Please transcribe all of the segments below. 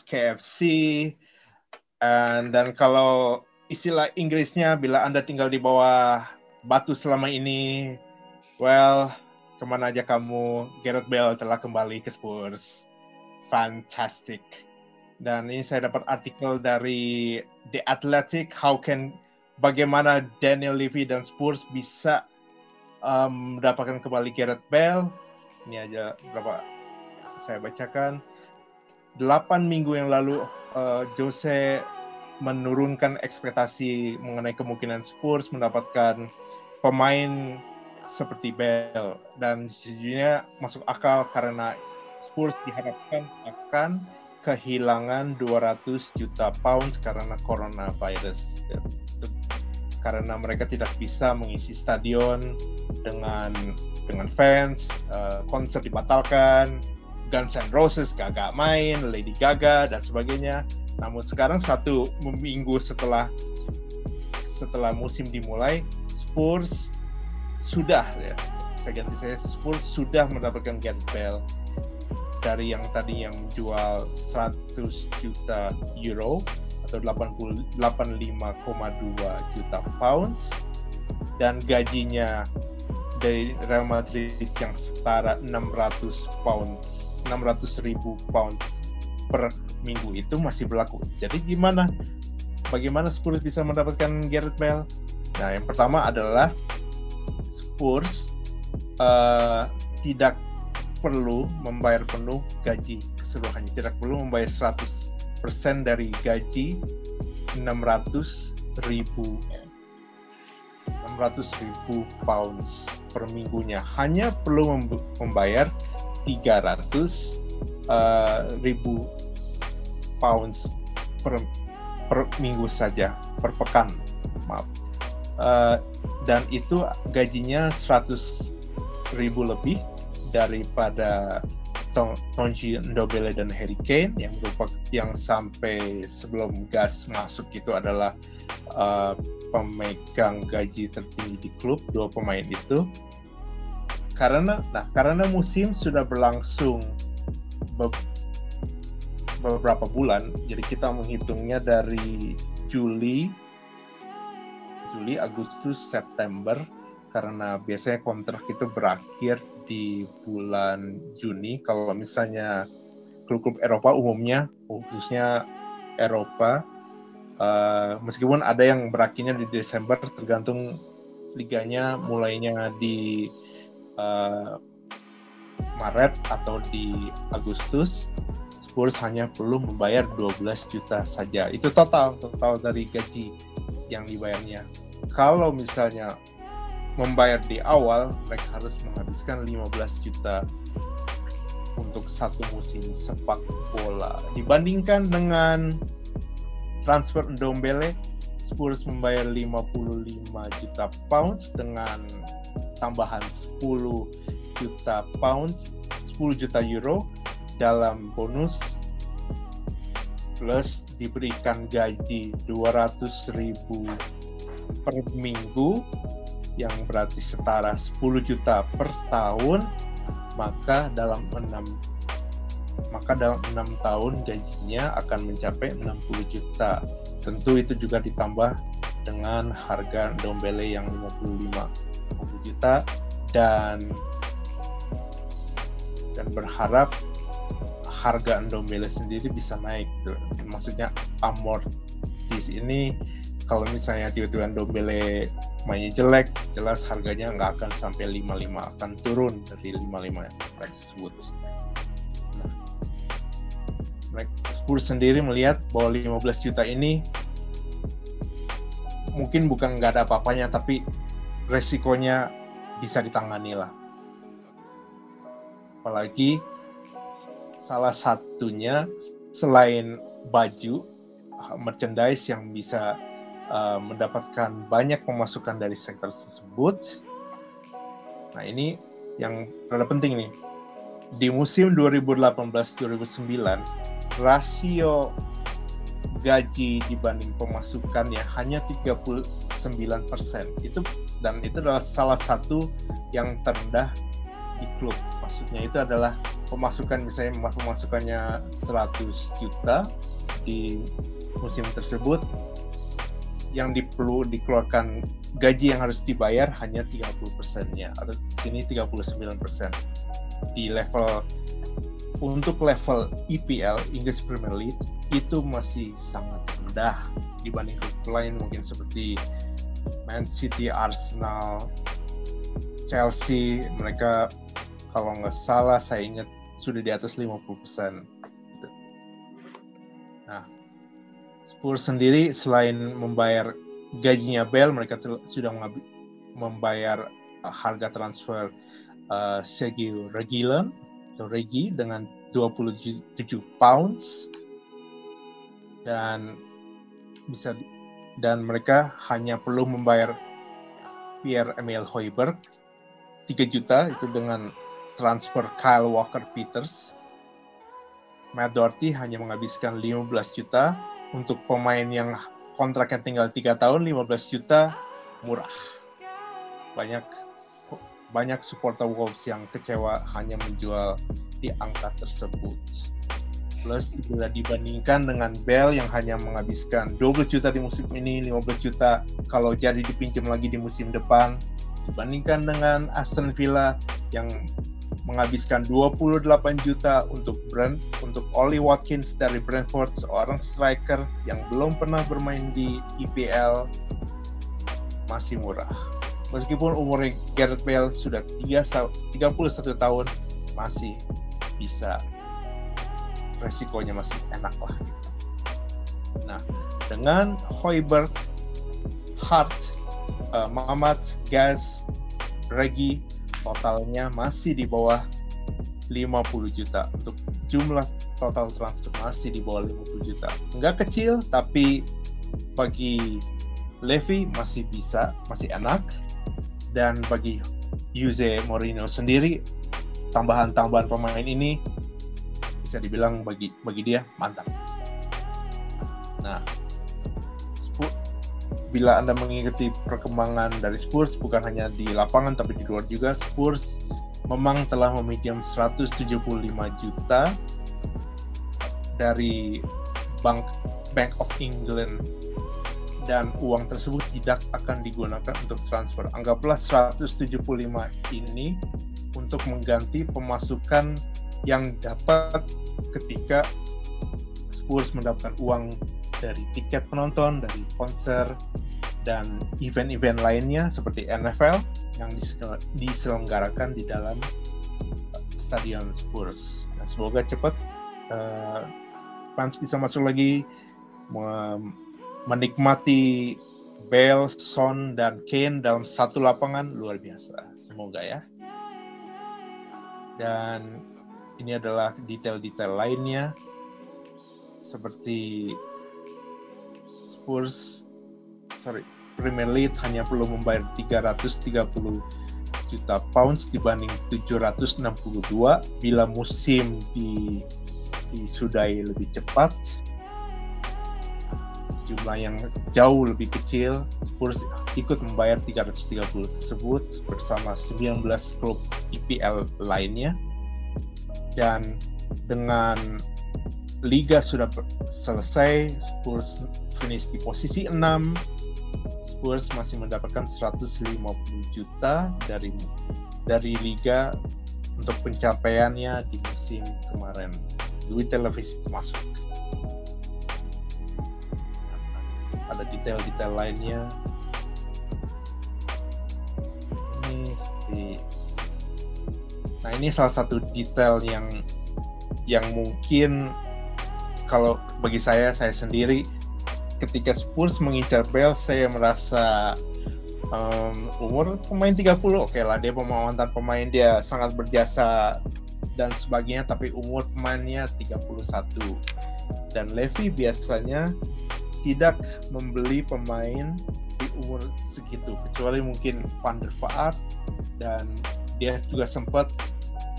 KFC, and, dan kalau istilah Inggrisnya bila Anda tinggal di bawah batu selama ini, well, ke mana aja kamu, Gareth Bale telah kembali ke Spurs. Fantastic. Dan ini saya dapat artikel dari The Athletic, how can bagaimana Daniel Levy dan Spurs bisa um, mendapatkan kembali Gareth Bale. Ini aja berapa saya bacakan. Delapan minggu yang lalu uh, Jose menurunkan ekspektasi mengenai kemungkinan Spurs mendapatkan pemain seperti Bell dan sejujurnya masuk akal karena Spurs diharapkan akan kehilangan 200 juta pounds karena coronavirus. Karena mereka tidak bisa mengisi stadion dengan dengan fans, uh, konser dibatalkan, Guns N' Roses gak main, Lady Gaga dan sebagainya. Namun sekarang satu minggu setelah setelah musim dimulai, Spurs sudah ya, saya ganti saya Spurs sudah mendapatkan Gareth Bale dari yang tadi yang jual 100 juta euro atau 85,2 juta pounds dan gajinya dari Real Madrid yang setara 600 pounds 600 ribu pounds per minggu itu masih berlaku. Jadi gimana? Bagaimana Spurs bisa mendapatkan Gareth Bale? Nah, yang pertama adalah Spurs uh, tidak perlu membayar penuh gaji keseluruhannya, tidak perlu membayar 100 persen dari gaji 600 ribu 600 ribu pounds per minggunya hanya perlu membayar 300 uh, ribu pounds per, per minggu saja per pekan maaf. Uh, dan itu gajinya 100 ribu lebih daripada Tonji Ndobele dan Harry Kane yang merupakan yang sampai sebelum gas masuk itu adalah uh, pemegang gaji tertinggi di klub dua pemain itu karena nah karena musim sudah berlangsung be beberapa bulan jadi kita menghitungnya dari Juli Juli Agustus September karena biasanya kontrak itu berakhir di bulan Juni. Kalau misalnya klub-klub Eropa umumnya khususnya Eropa uh, meskipun ada yang berakhirnya di Desember tergantung liganya mulainya di uh, Maret atau di Agustus Spurs hanya perlu membayar 12 juta saja itu total total dari gaji yang dibayarnya kalau misalnya membayar di awal, mereka harus menghabiskan 15 juta untuk satu musim sepak bola. Dibandingkan dengan transfer Ndombele, Spurs membayar 55 juta pounds dengan tambahan 10 juta pounds, 10 juta euro dalam bonus plus diberikan gaji 200 ribu per minggu yang berarti setara 10 juta per tahun maka dalam enam maka dalam enam tahun gajinya akan mencapai 60 juta. Tentu itu juga ditambah dengan harga Dombele yang 55 50 juta dan dan berharap harga Dombele sendiri bisa naik maksudnya amortis ini kalau misalnya tiba-tiba Dombele mainnya jelek, jelas harganya nggak akan sampai 55, akan turun dari 55 price tersebut. Nah, Spurs sendiri melihat bahwa 15 juta ini mungkin bukan nggak ada apa-apanya, tapi resikonya bisa ditangani lah. Apalagi salah satunya selain baju, merchandise yang bisa uh, mendapatkan banyak pemasukan dari sektor tersebut. Nah ini yang rada penting nih. Di musim 2018-2009, rasio gaji dibanding pemasukannya hanya 39 persen. Itu dan itu adalah salah satu yang terendah di klub. Maksudnya itu adalah pemasukan misalnya pemasukannya 100 juta di musim tersebut yang perlu dikeluarkan gaji yang harus dibayar hanya 30 persennya atau ini 39 persen di level untuk level EPL English Premier League itu masih sangat rendah dibanding klub lain. Mungkin seperti Man City, Arsenal, Chelsea. Mereka kalau nggak salah saya ingat sudah di atas 50 persen. Nah, Spurs sendiri selain membayar gajinya Bell, mereka sudah membayar harga transfer uh, Sergio Reguilon Regi dengan 27 pounds. Dan bisa dan mereka hanya perlu membayar Pierre Emil Hoiberg 3 juta itu dengan transfer Kyle Walker Peters. Matt Doherty hanya menghabiskan 15 juta. Untuk pemain yang kontraknya tinggal tiga tahun 15 juta murah. Banyak banyak supporter Wolves yang kecewa hanya menjual di angka tersebut plus bila dibandingkan dengan Bell yang hanya menghabiskan 20 juta di musim ini 15 juta kalau jadi dipinjam lagi di musim depan dibandingkan dengan Aston Villa yang menghabiskan 28 juta untuk Brand untuk Oli Watkins dari Brentford seorang striker yang belum pernah bermain di IPL masih murah. Meskipun umurnya Gareth Bale sudah 31 tahun masih bisa resikonya masih enak lah. Nah, dengan Hoiberg, Hart, uh, Mamat, Gas, Regi totalnya masih di bawah 50 juta untuk jumlah total transfer masih di bawah 50 juta. Enggak kecil tapi bagi Levy masih bisa, masih enak dan bagi Jose Mourinho sendiri tambahan-tambahan pemain ini bisa dibilang bagi bagi dia mantap. Nah, bila Anda mengikuti perkembangan dari Spurs bukan hanya di lapangan tapi di luar juga Spurs memang telah meminjam 175 juta dari Bank Bank of England dan uang tersebut tidak akan digunakan untuk transfer. Anggaplah 175 ini untuk mengganti pemasukan yang dapat ketika Spurs mendapatkan uang dari tiket penonton, dari konser, dan event-event lainnya seperti NFL yang diselenggarakan di dalam Stadion Spurs. Dan semoga cepat uh, fans bisa masuk lagi menikmati Bale, Son, dan Kane dalam satu lapangan luar biasa. Semoga ya. Dan ini adalah detail-detail lainnya seperti Spurs sorry Premier League hanya perlu membayar 330 juta pounds dibanding 762 bila musim di disudahi lebih cepat jumlah yang jauh lebih kecil Spurs ikut membayar 330 tersebut bersama 19 klub IPL lainnya dan dengan liga sudah selesai, Spurs finish di posisi 6. Spurs masih mendapatkan 150 juta dari dari liga untuk pencapaiannya di musim kemarin. Duit televisi masuk. Ada detail-detail lainnya. Ini di Nah, ini salah satu detail yang yang mungkin kalau bagi saya saya sendiri ketika Spurs mengincar Bell saya merasa um, umur pemain 30 oke okay lah dia mantan pemain dia sangat berjasa dan sebagainya tapi umur pemainnya 31 dan Levy biasanya tidak membeli pemain di umur segitu kecuali mungkin Van der Vaart dan dia juga sempat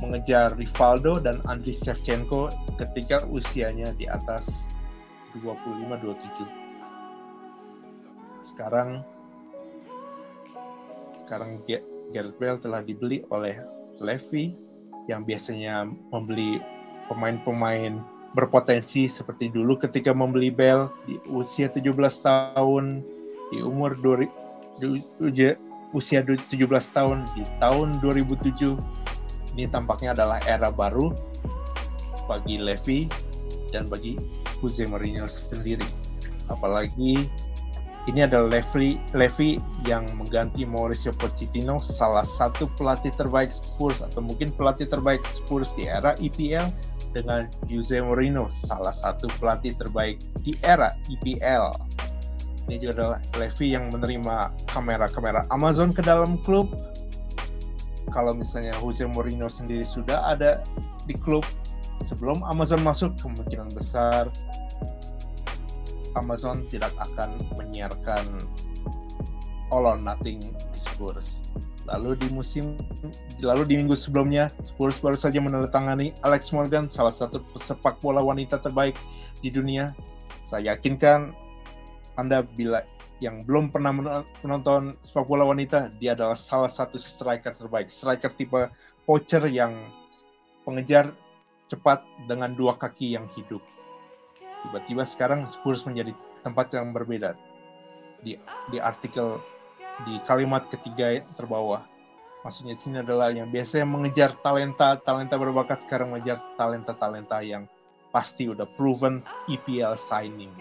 mengejar Rivaldo dan Andriy Shevchenko ketika usianya di atas 25-27. Sekarang sekarang Gareth Bale telah dibeli oleh Levy yang biasanya membeli pemain-pemain berpotensi seperti dulu ketika membeli Bell di usia 17 tahun di umur 2000 di usia 17 tahun di tahun 2007 ini tampaknya adalah era baru bagi Levy dan bagi Jose Mourinho sendiri. Apalagi ini adalah Levy, Levy yang mengganti Mauricio Pochettino, salah satu pelatih terbaik Spurs atau mungkin pelatih terbaik Spurs di era EPL dengan Jose Mourinho, salah satu pelatih terbaik di era EPL. Ini juga adalah Levy yang menerima kamera-kamera Amazon ke dalam klub. Kalau misalnya Jose Mourinho sendiri sudah ada di klub sebelum Amazon masuk, kemungkinan besar Amazon tidak akan menyiarkan All or Nothing di Spurs. Lalu di musim lalu di minggu sebelumnya Spurs baru saja menandatangani Alex Morgan, salah satu pesepak bola wanita terbaik di dunia. Saya yakinkan Anda bila yang belum pernah menonton sepak bola wanita, dia adalah salah satu striker terbaik, striker tipe poacher yang pengejar cepat dengan dua kaki yang hidup. Tiba-tiba sekarang Spurs menjadi tempat yang berbeda. Di di artikel di kalimat ketiga terbawah maksudnya sini adalah yang biasanya mengejar talenta talenta berbakat sekarang mengejar talenta talenta yang pasti udah proven EPL signing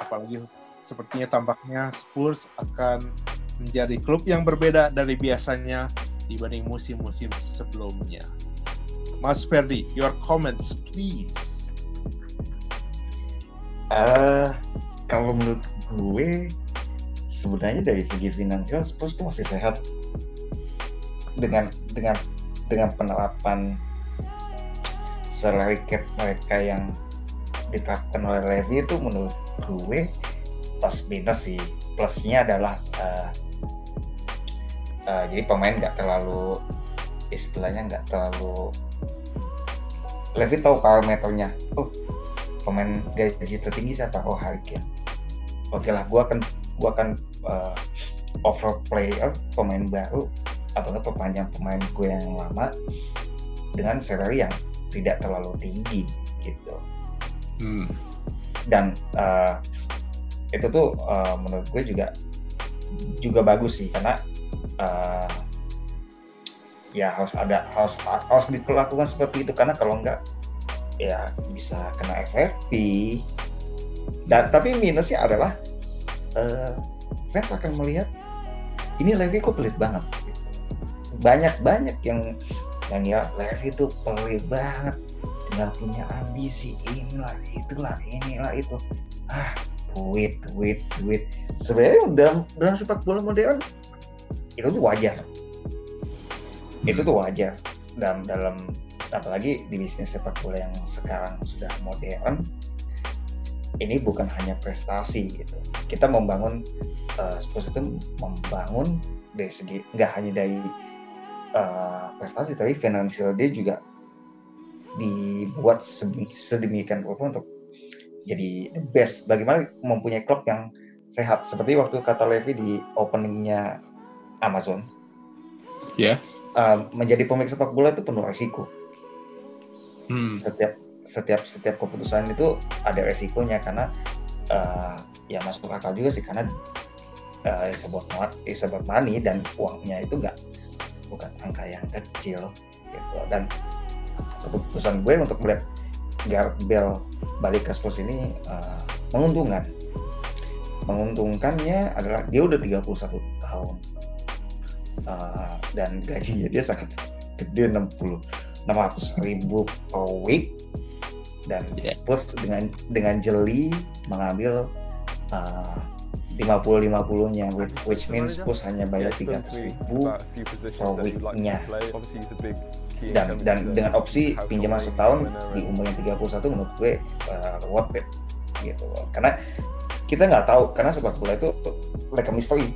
apalagi sepertinya tampaknya Spurs akan menjadi klub yang berbeda dari biasanya dibanding musim-musim sebelumnya. Mas Ferdi, your comments please. Uh, kalau menurut gue sebenarnya dari segi finansial Spurs itu masih sehat. Dengan dengan dengan penerapan salary cap mereka yang diterapkan oleh Levy itu menurut gue plus minus sih. Plusnya adalah uh, uh, jadi pemain nggak terlalu istilahnya nggak terlalu Levy tahu parameternya. Oh pemain gaji tertinggi siapa? Oh Harry Kane. Oke lah gue akan gue akan uh, over player pemain baru atau perpanjang pemain gue yang lama dengan salary yang tidak terlalu tinggi gitu. Hmm. dan uh, itu tuh uh, menurut gue juga juga bagus sih karena uh, ya harus ada harus harus diperlakukan seperti itu. Karena kalau enggak ya bisa kena FFP dan tapi minusnya adalah uh, fans akan melihat ini Levi kok pelit banget. Banyak banyak yang yang ya Levi itu pelit banget nggak punya ambisi inilah itulah inilah itu. Ah duit duit duit. Sebenarnya dalam dalam sepak bola modern itu tuh wajar. Itu tuh wajar. Dalam dalam apalagi di bisnis sepak bola yang sekarang sudah modern ini bukan hanya prestasi gitu. Kita membangun uh, Spurs itu membangun dari segi nggak hanya dari uh, prestasi tapi finansial dia juga dibuat sedemikian rupa untuk jadi the best. Bagaimana mempunyai klub yang sehat? Seperti waktu kata Levi di openingnya Amazon. Ya. Yeah. uh, menjadi pemilik sepak bola itu penuh resiko. Hmm. setiap setiap setiap keputusan itu ada resikonya karena uh, ya masuk akal juga sih karena uh, eh, sebuah money dan uangnya itu enggak bukan angka yang kecil gitu. Dan keputusan gue untuk melihat Gareth Bell balik ke Spurs ini uh, menguntungkan. Menguntungkannya adalah dia udah 31 tahun uh, dan gajinya dia sangat gede 60 600 ribu per week. Dan yeah. Spurs dengan dengan jeli mengambil uh, 50 50 nya which means Spurs hanya bayar 300 ribu per weeknya. dan dan dengan opsi pinjaman setahun di umur yang 31 menurut gue uh, worth it gitu. Loh karena kita nggak tahu karena sepak bola itu like a mystery.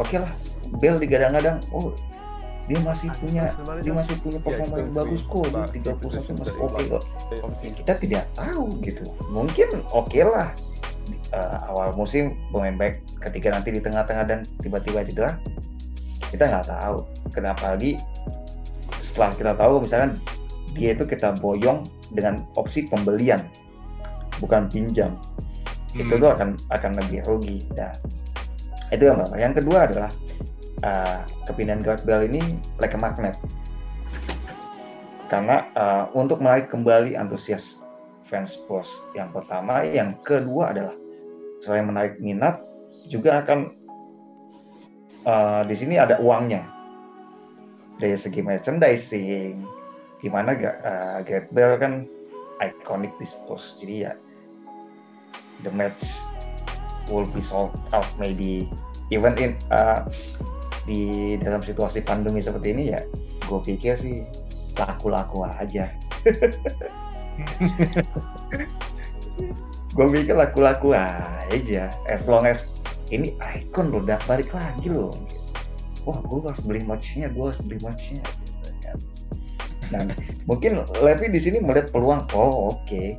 Oke okay lah Bell digadang-gadang oh dia masih punya dia masih punya performa yang bagus kok di 31 masih oke okay kok. Ya, kita tidak tahu gitu. Mungkin oke okay lah. Uh, awal musim pemain baik ketika nanti di tengah-tengah dan tiba-tiba cedera kita nggak tahu. Kenapa lagi? Setelah kita tahu misalkan dia itu kita boyong dengan opsi pembelian bukan pinjam. Hmm. itu tuh akan akan lebih rugi. Nah itu yang pertama. Yang kedua adalah uh, kepindahan Gareth Bale ini like a magnet. Karena uh, untuk menarik kembali antusias fans Spurs yang pertama yang kedua adalah selain menarik minat juga akan uh, di sini ada uangnya. Dari segi merchandising gimana uh, Gareth Bale kan iconic di Spurs. Jadi ya the match will be sold out maybe even in uh, di dalam situasi pandemi seperti ini ya gue pikir sih laku-laku aja. Gue pikir laku-laku aja. As long as ini icon udah balik lagi loh wah gue harus beli matchnya gue harus beli matchnya nah mungkin Levi di sini melihat peluang. Oh oke. Okay.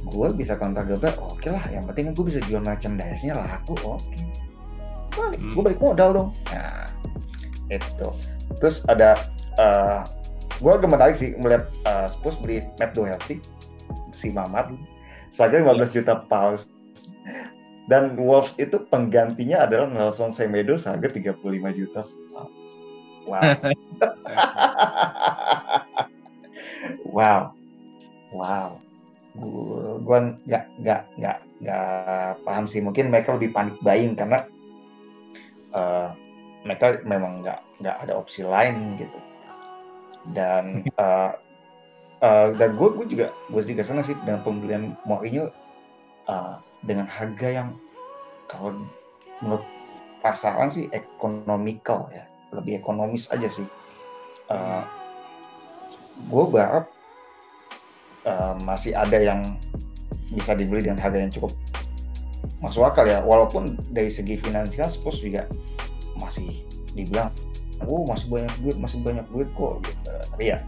gue bisa kontak Gabriel oke okay lah. Yang penting gue bisa jual merchandise-nya laku oke. okay balik. Hmm. gue balik modal dong. Nah itu. Terus ada uh, gue agak menarik sih melihat uh, Spurs beli Matt Doherty si Mamat seharga 15 juta pounds. Dan Wolves itu penggantinya adalah Nelson Semedo seharga 35 juta pounds. Wow. Wow. Wow. Gue nggak nggak nggak nggak paham sih. Mungkin mereka lebih panik buying karena uh, mereka memang nggak nggak ada opsi lain gitu. Dan uh, uh, dan gue gue juga gue juga senang sih dengan pembelian Mourinho uh, dengan harga yang kalau menurut pasaran sih ekonomikal ya lebih ekonomis aja sih. Uh, gue berharap uh, masih ada yang bisa dibeli dengan harga yang cukup masuk akal ya. Walaupun dari segi finansial Spurs juga masih dibilang oh masih banyak duit masih banyak duit kok gitu. Tapi ya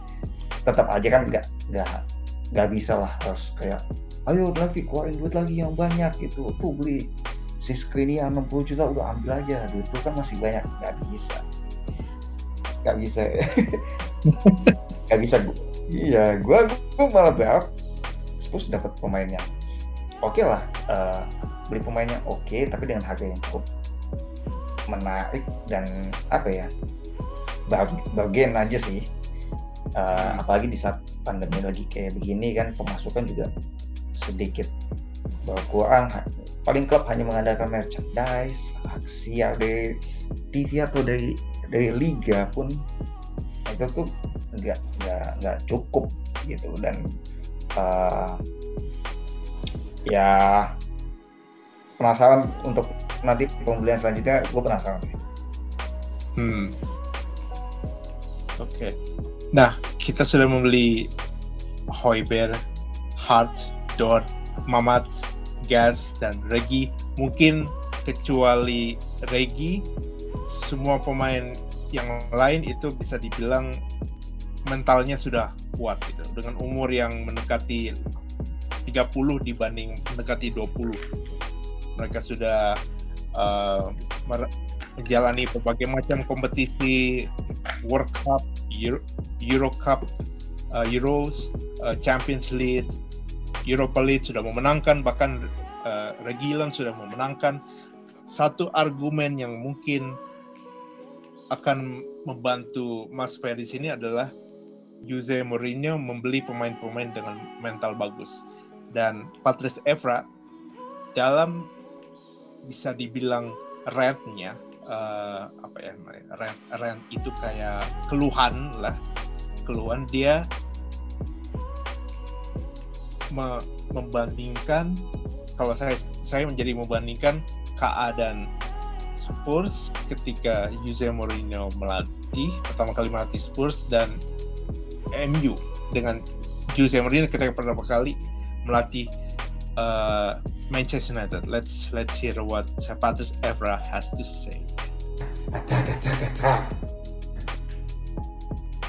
tetap aja kan nggak nggak nggak bisa lah. Harus kayak ayo Davi keluarin duit lagi yang banyak gitu. Tuh beli si Skriniar 60 juta udah ambil aja duit itu kan masih banyak. Nggak bisa. Nggak bisa. Nggak bisa iya gue gue malah berharap Spurs dapat pemain yang oke okay lah uh, beli pemain yang oke okay, tapi dengan harga yang cukup menarik dan apa ya bagian aja sih. Uh, apalagi di saat pandemi lagi kayak begini kan pemasukan juga sedikit berkurang. Paling klub hanya mengandalkan merchandise aksi dari TV atau dari dari liga pun itu tuh nggak nggak nggak cukup gitu. Dan uh, ya penasaran untuk nanti pembelian selanjutnya gue penasaran hmm oke okay. nah kita sudah membeli Hoiber, Hart, Dort, Mamat, Gas dan Regi mungkin kecuali Regi semua pemain yang lain itu bisa dibilang mentalnya sudah kuat gitu dengan umur yang mendekati 30 dibanding mendekati 20. Mereka sudah uh, menjalani berbagai macam kompetisi World Cup, Euro, Euro Cup, uh, Euros, uh, Champions League, Europa League sudah memenangkan bahkan uh, Regilan sudah memenangkan. Satu argumen yang mungkin akan membantu Mas Ferry sini adalah Jose Mourinho membeli pemain-pemain dengan mental bagus. Dan Patrice Evra dalam bisa dibilang rentnya uh, apa ya rent rent itu kayak keluhan lah. Keluhan dia me membandingkan kalau saya saya menjadi membandingkan keadaan Spurs ketika Jose Mourinho melatih pertama kali melatih Spurs dan MU dengan Jose Mourinho ketika pertama kali melatih uh, Manchester United. Let's let's hear what Patrice Evra has to say. Attack, attack, attack.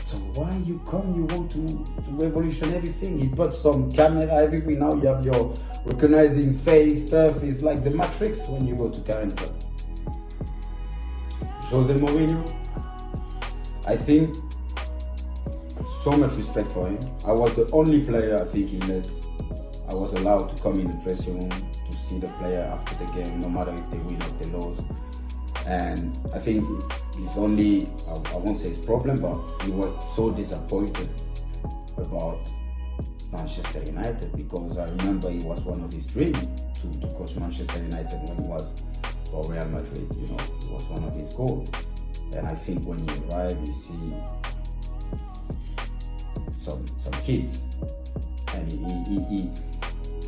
So why you come? You want to, to revolution everything? He put some camera, everything. Now you have your recognizing face stuff. It's like the Matrix when you go to Carrington. Jose Mourinho. I think so much respect for him. I was the only player I think he let. I was allowed to come in the dressing room to see the player after the game, no matter if they win or they lose. And I think it's only, I, won't say his problem, but he was so disappointed about Manchester United because I remember it was one of his dreams to, to coach Manchester United when he was for Real Madrid. You know, it was one of his goals. And I think when you arrive, you see some some kids, and he, he, he, he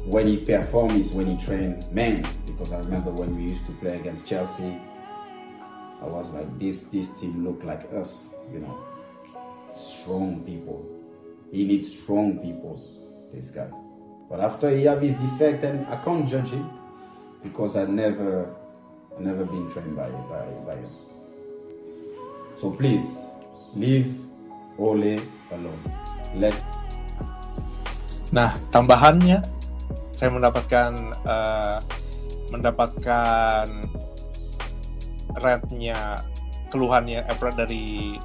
when he performs is when he train men. Because I remember when we used to play against Chelsea, I was like, this this team look like us, you know, strong people. He needs strong people, this guy. But after he have his defect, and I can't judge him because I never, never been trained by by by him. So please, leave Ole alone. Let Nah, tambahannya saya mendapatkan eh, mendapatkan rantnya keluhannya Evra dari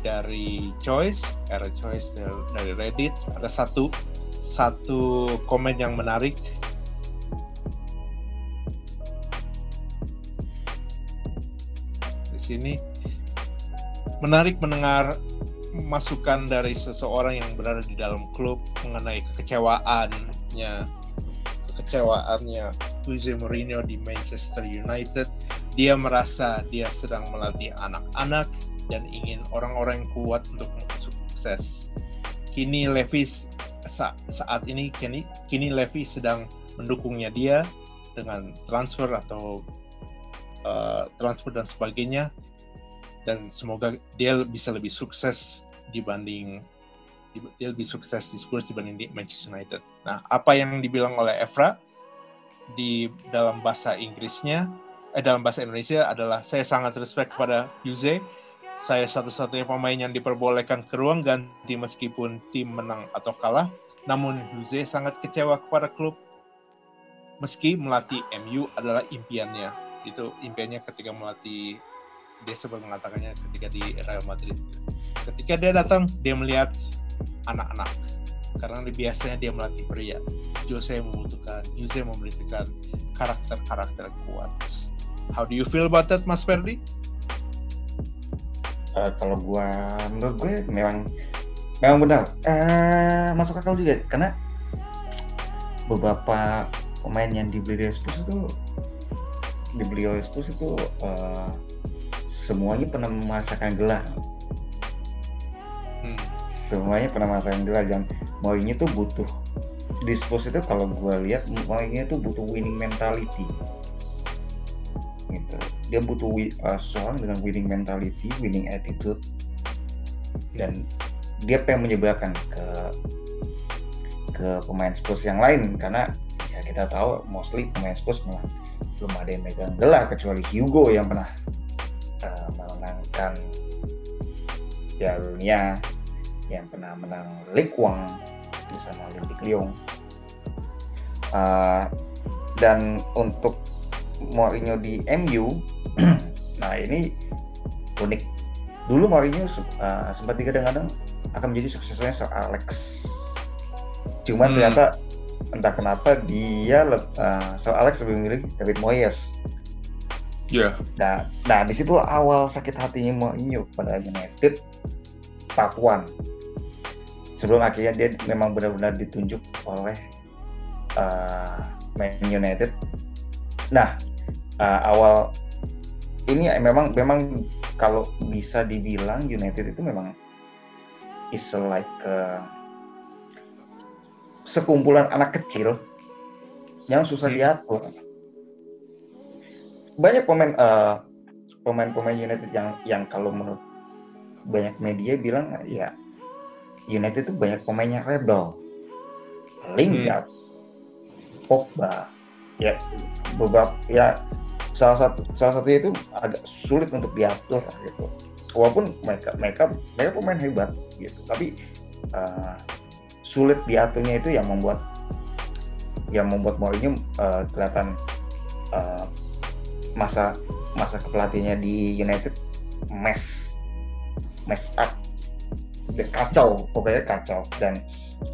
dari Choice, era Choice dari, dari Reddit ada satu satu komen yang menarik. Di sini menarik mendengar masukan dari seseorang yang berada di dalam klub mengenai kekecewaannya kekecewaannya Jose Mourinho di Manchester United. Dia merasa dia sedang melatih anak-anak dan ingin orang-orang yang kuat untuk sukses. Kini Levis sa- saat ini kini kini Levi sedang mendukungnya dia dengan transfer atau uh, transfer dan sebagainya dan semoga dia bisa lebih sukses dibanding dia lebih sukses di Spurs dibanding di Manchester United. Nah, apa yang dibilang oleh Evra di dalam bahasa Inggrisnya, eh dalam bahasa Indonesia adalah saya sangat respect kepada Juze. Saya satu-satunya pemain yang diperbolehkan ke ruang ganti meskipun tim menang atau kalah. Namun Juze sangat kecewa kepada klub meski melatih MU adalah impiannya. Itu impiannya ketika melatih dia sempat mengatakannya ketika di Real Madrid. Ketika dia datang, dia melihat anak-anak. Karena biasanya dia melatih pria. Jose membutuhkan, Jose membutuhkan karakter-karakter kuat. How do you feel about that, Mas Ferdi? Uh, kalau gua, menurut gue memang memang benar. Uh, masuk akal juga karena beberapa pemain yang dibeli dari Spurs itu dibeli oleh Spurs itu uh, semuanya pernah merasakan gelar. Hmm. Semuanya pernah merasakan gelar dan Mourinho tuh butuh di Spurs itu kalau gue lihat Mourinho tuh butuh winning mentality. Gitu. Dia butuh uh, seseorang dengan winning mentality, winning attitude dan dia pengen menyebarkan ke ke pemain Spurs yang lain karena ya kita tahu mostly pemain Spurs memang belum ada yang megang gelar kecuali Hugo yang pernah uh, menangkan Piala Dunia yang pernah menang Ligue 1 bersama Olympique Lyon. Uh, dan untuk Mourinho di MU nah ini unik. Dulu Mourinho uh, sempat digadang-gadang akan menjadi suksesornya Sir Alex. Cuman Hmm. ternyata entah kenapa dia uh, Sir Alex lebih memilih David Moyes Ya. Nah, nah di situ awal sakit hatinya Mourinho pada United one. Sebelum akhirnya dia memang benar-benar ditunjuk oleh uh, Man United. Nah, uh, awal ini memang memang kalau bisa dibilang United itu memang is like uh, sekumpulan anak kecil yang susah Hmm. diatur banyak pemain eh, pemain-pemain United yang yang kalau menurut banyak media bilang ya United itu banyak pemainnya rebel. Lingard Pogba ya beberapa ya salah satu salah satunya itu agak sulit untuk diatur gitu. Walaupun mereka mereka mereka pemain hebat gitu tapi eh, sulit diaturnya itu yang membuat yang membuat Mourinho eh, kelihatan eh, masa masa kepelatihannya di United mess mess up. Kacau pokoknya kacau. Dan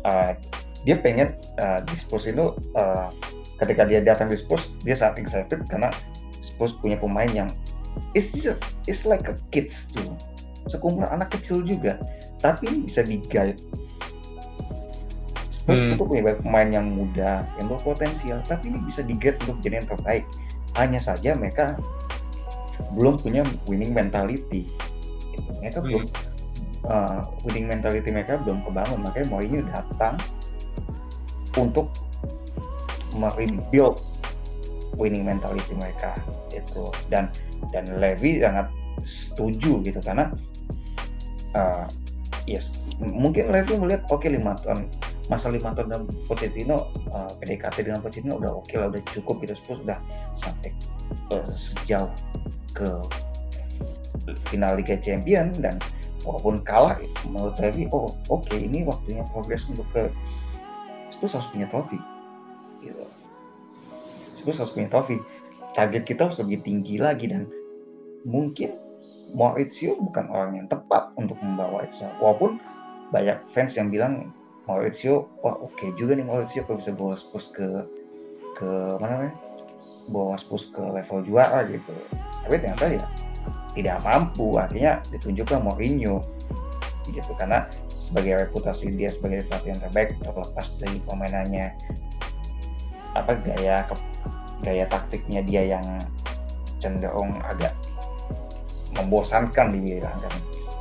uh, dia pengen uh, di Spurs itu uh, ketika dia datang di Spurs dia sangat excited karena Spurs punya pemain yang it's just, it's like a kids tuh sekumpulan anak kecil juga. Tapi ini bisa di guide Spurs hmm. itu punya banyak pemain yang muda yang berpotensial tapi ini bisa di guide untuk jadi yang terbaik hanya saja mereka belum punya winning mentality gitu. mereka hmm. belum uh, winning mentality mereka belum kebangun makanya Mourinho datang untuk merebuild winning mentality mereka itu dan dan Levy sangat setuju gitu karena uh, yes mungkin Levy melihat oke okay, lima tahun masa lima tahun dengan Pochettino uh, PDKT dengan Pochettino udah oke okay lah udah cukup gitu. Spurs udah sampai uh, sejauh ke final Liga Champion dan walaupun kalah menurut Levy oh oke okay, ini waktunya progres untuk ke Spurs harus punya trofi. Gitu. Spurs harus punya trofi. Target kita harus lebih tinggi lagi dan mungkin Maurizio bukan orang yang tepat untuk membawa itu. Walaupun banyak fans yang bilang Maurizio wah oke okay juga nih Maurizio kalau bisa bawa Spurs ke ke mana namanya? Bawa Spurs ke level juara gitu. Tapi ternyata ya tidak mampu. Akhirnya ditunjukkan Mourinho gitu karena sebagai reputasi dia sebagai pelatih yang terbaik terlepas dari permainannya apa gaya gaya taktiknya dia yang cenderung agak membosankan dibilang kan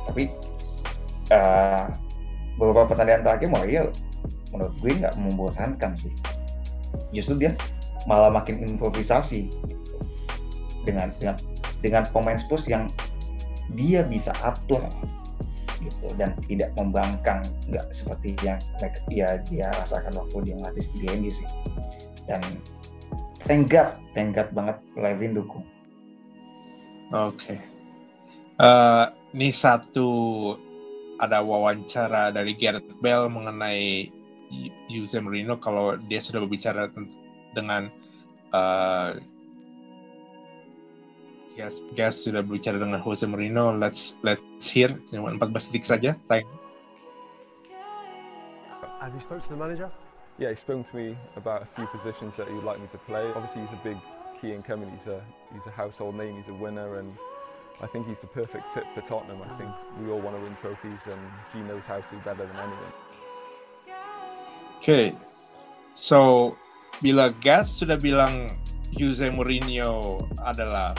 tapi uh, beberapa pertandingan terakhir Mourinho menurut gue nggak membosankan sih justru dia malah makin improvisasi dengan dengan dengan pemain Spurs yang dia bisa atur gitu dan tidak membangkang nggak seperti yang dia dia rasakan waktu dia ngelatih di MU sih dan tenggat tenggat banget Levin dukung. Oke. Okay. Uh, eh, ini satu ada wawancara dari Gareth Bale mengenai Jose Mourinho kalau dia sudah berbicara dengan uh, Gas, Gas sudah berbicara dengan Jose Mourinho. Let's let's hear. Cuma 14 detik saja, sayang. Have you spoken to the manager? yeah, he's spoken to me about a few positions that he would like me to play. Obviously, he's a big key incoming. He's a he's a household name. He's a winner, and I think he's the perfect fit for Tottenham. I think we all want to win trophies, and he knows how to better than anyone. Okay, so bila Gas sudah bilang Jose Mourinho adalah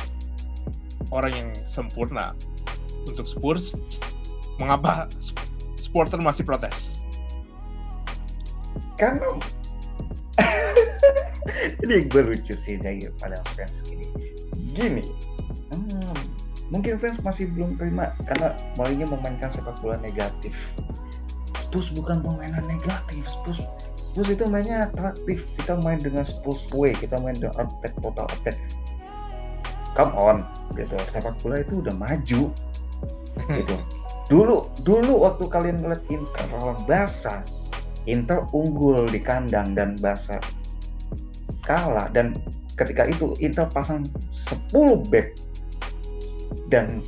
orang yang sempurna untuk Spurs, mengapa supporter masih protes? karena ini gue lucu sih dari pada fans gini gini mungkin fans masih belum terima karena Mourinho memainkan sepak bola negatif. Spurs bukan permainan negatif Spurs Spurs itu mainnya atraktif kita main dengan Spurs way kita main dengan attack total attack. Come on gitu. Sepak bola itu udah maju gitu. Dulu dulu waktu kalian ngeliat Inter lawan Barca Inter unggul di kandang dan Barca kalah. Dan ketika itu Inter pasang 10 back dan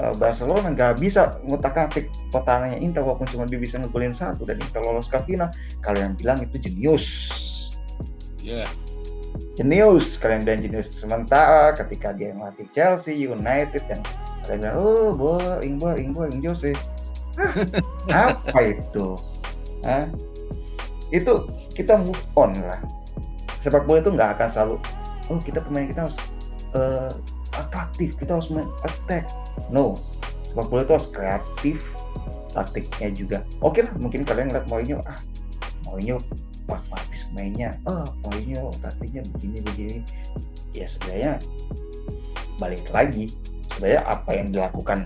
uh, Barcelona nggak bisa ngutak atik pertahanannya Inter walaupun cuma dia bisa ngegolin satu dan Inter lolos ke final. Kalian bilang itu jenius. Yeah. jenius. Kalian bilang jenius sementara ketika dia melatih Chelsea United dan kalian bilang oh boing boing boing Jose. Apa itu? Nah, itu kita move on lah. Sepak bola itu nggak akan selalu, oh kita pemain kita harus uh, atraktif, kita harus main attack. No, sepak bola itu harus kreatif, taktiknya juga. Oke lah, mungkin kalian ngeliat Mourinho, ah Mourinho pragmatis mainnya, oh Mourinho taktiknya begini begini. Ya sebenarnya balik lagi, sebenarnya apa yang dilakukan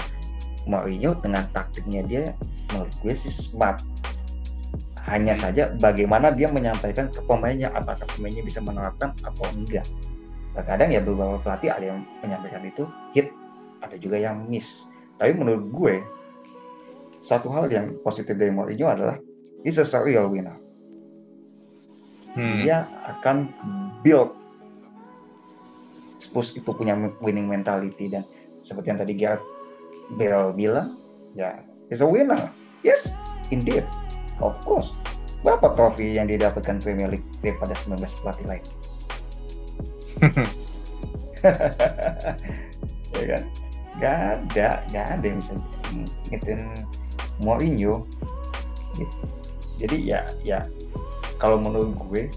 Mourinho dengan taktiknya dia menurut gue sih smart hanya saja bagaimana dia menyampaikan ke pemainnya apakah pemainnya bisa menerapkan atau enggak terkadang ya beberapa pelatih ada yang menyampaikan itu hit ada juga yang miss tapi menurut gue satu hal yang positif dari Mourinho adalah he's a serial winner hmm. dia akan build Spurs itu punya winning mentality dan seperti yang tadi Gareth Bale bilang ya is a winner. Yes, indeed. Of course. Berapa trofi yang didapatkan Premier League daripada 19 pelatih lain? Ya kan? Gak ada, gak ada yang bisa ngitin Mourinho. Gitu. Jadi ya, ya kalau menurut gue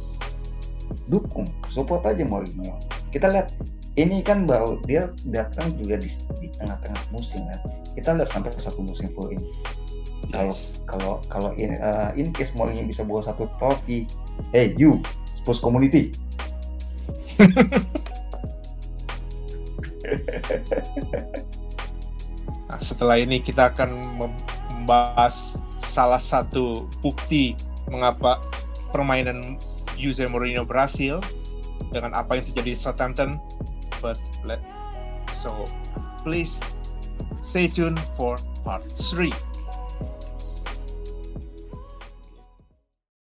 dukung, support aja Mourinho. Kita lihat ini kan baru dia datang juga di, di tengah-tengah musim kan. Kita lihat sampai satu musim full ini. Kalau kalau kalau in, uh, in case Mourinho bisa bawa satu trofi, hey you Spurs community. Nah, setelah ini kita akan membahas salah satu bukti mengapa permainan Jose Mourinho berhasil dengan apa yang terjadi di Southampton. But let so please stay tuned for part 3.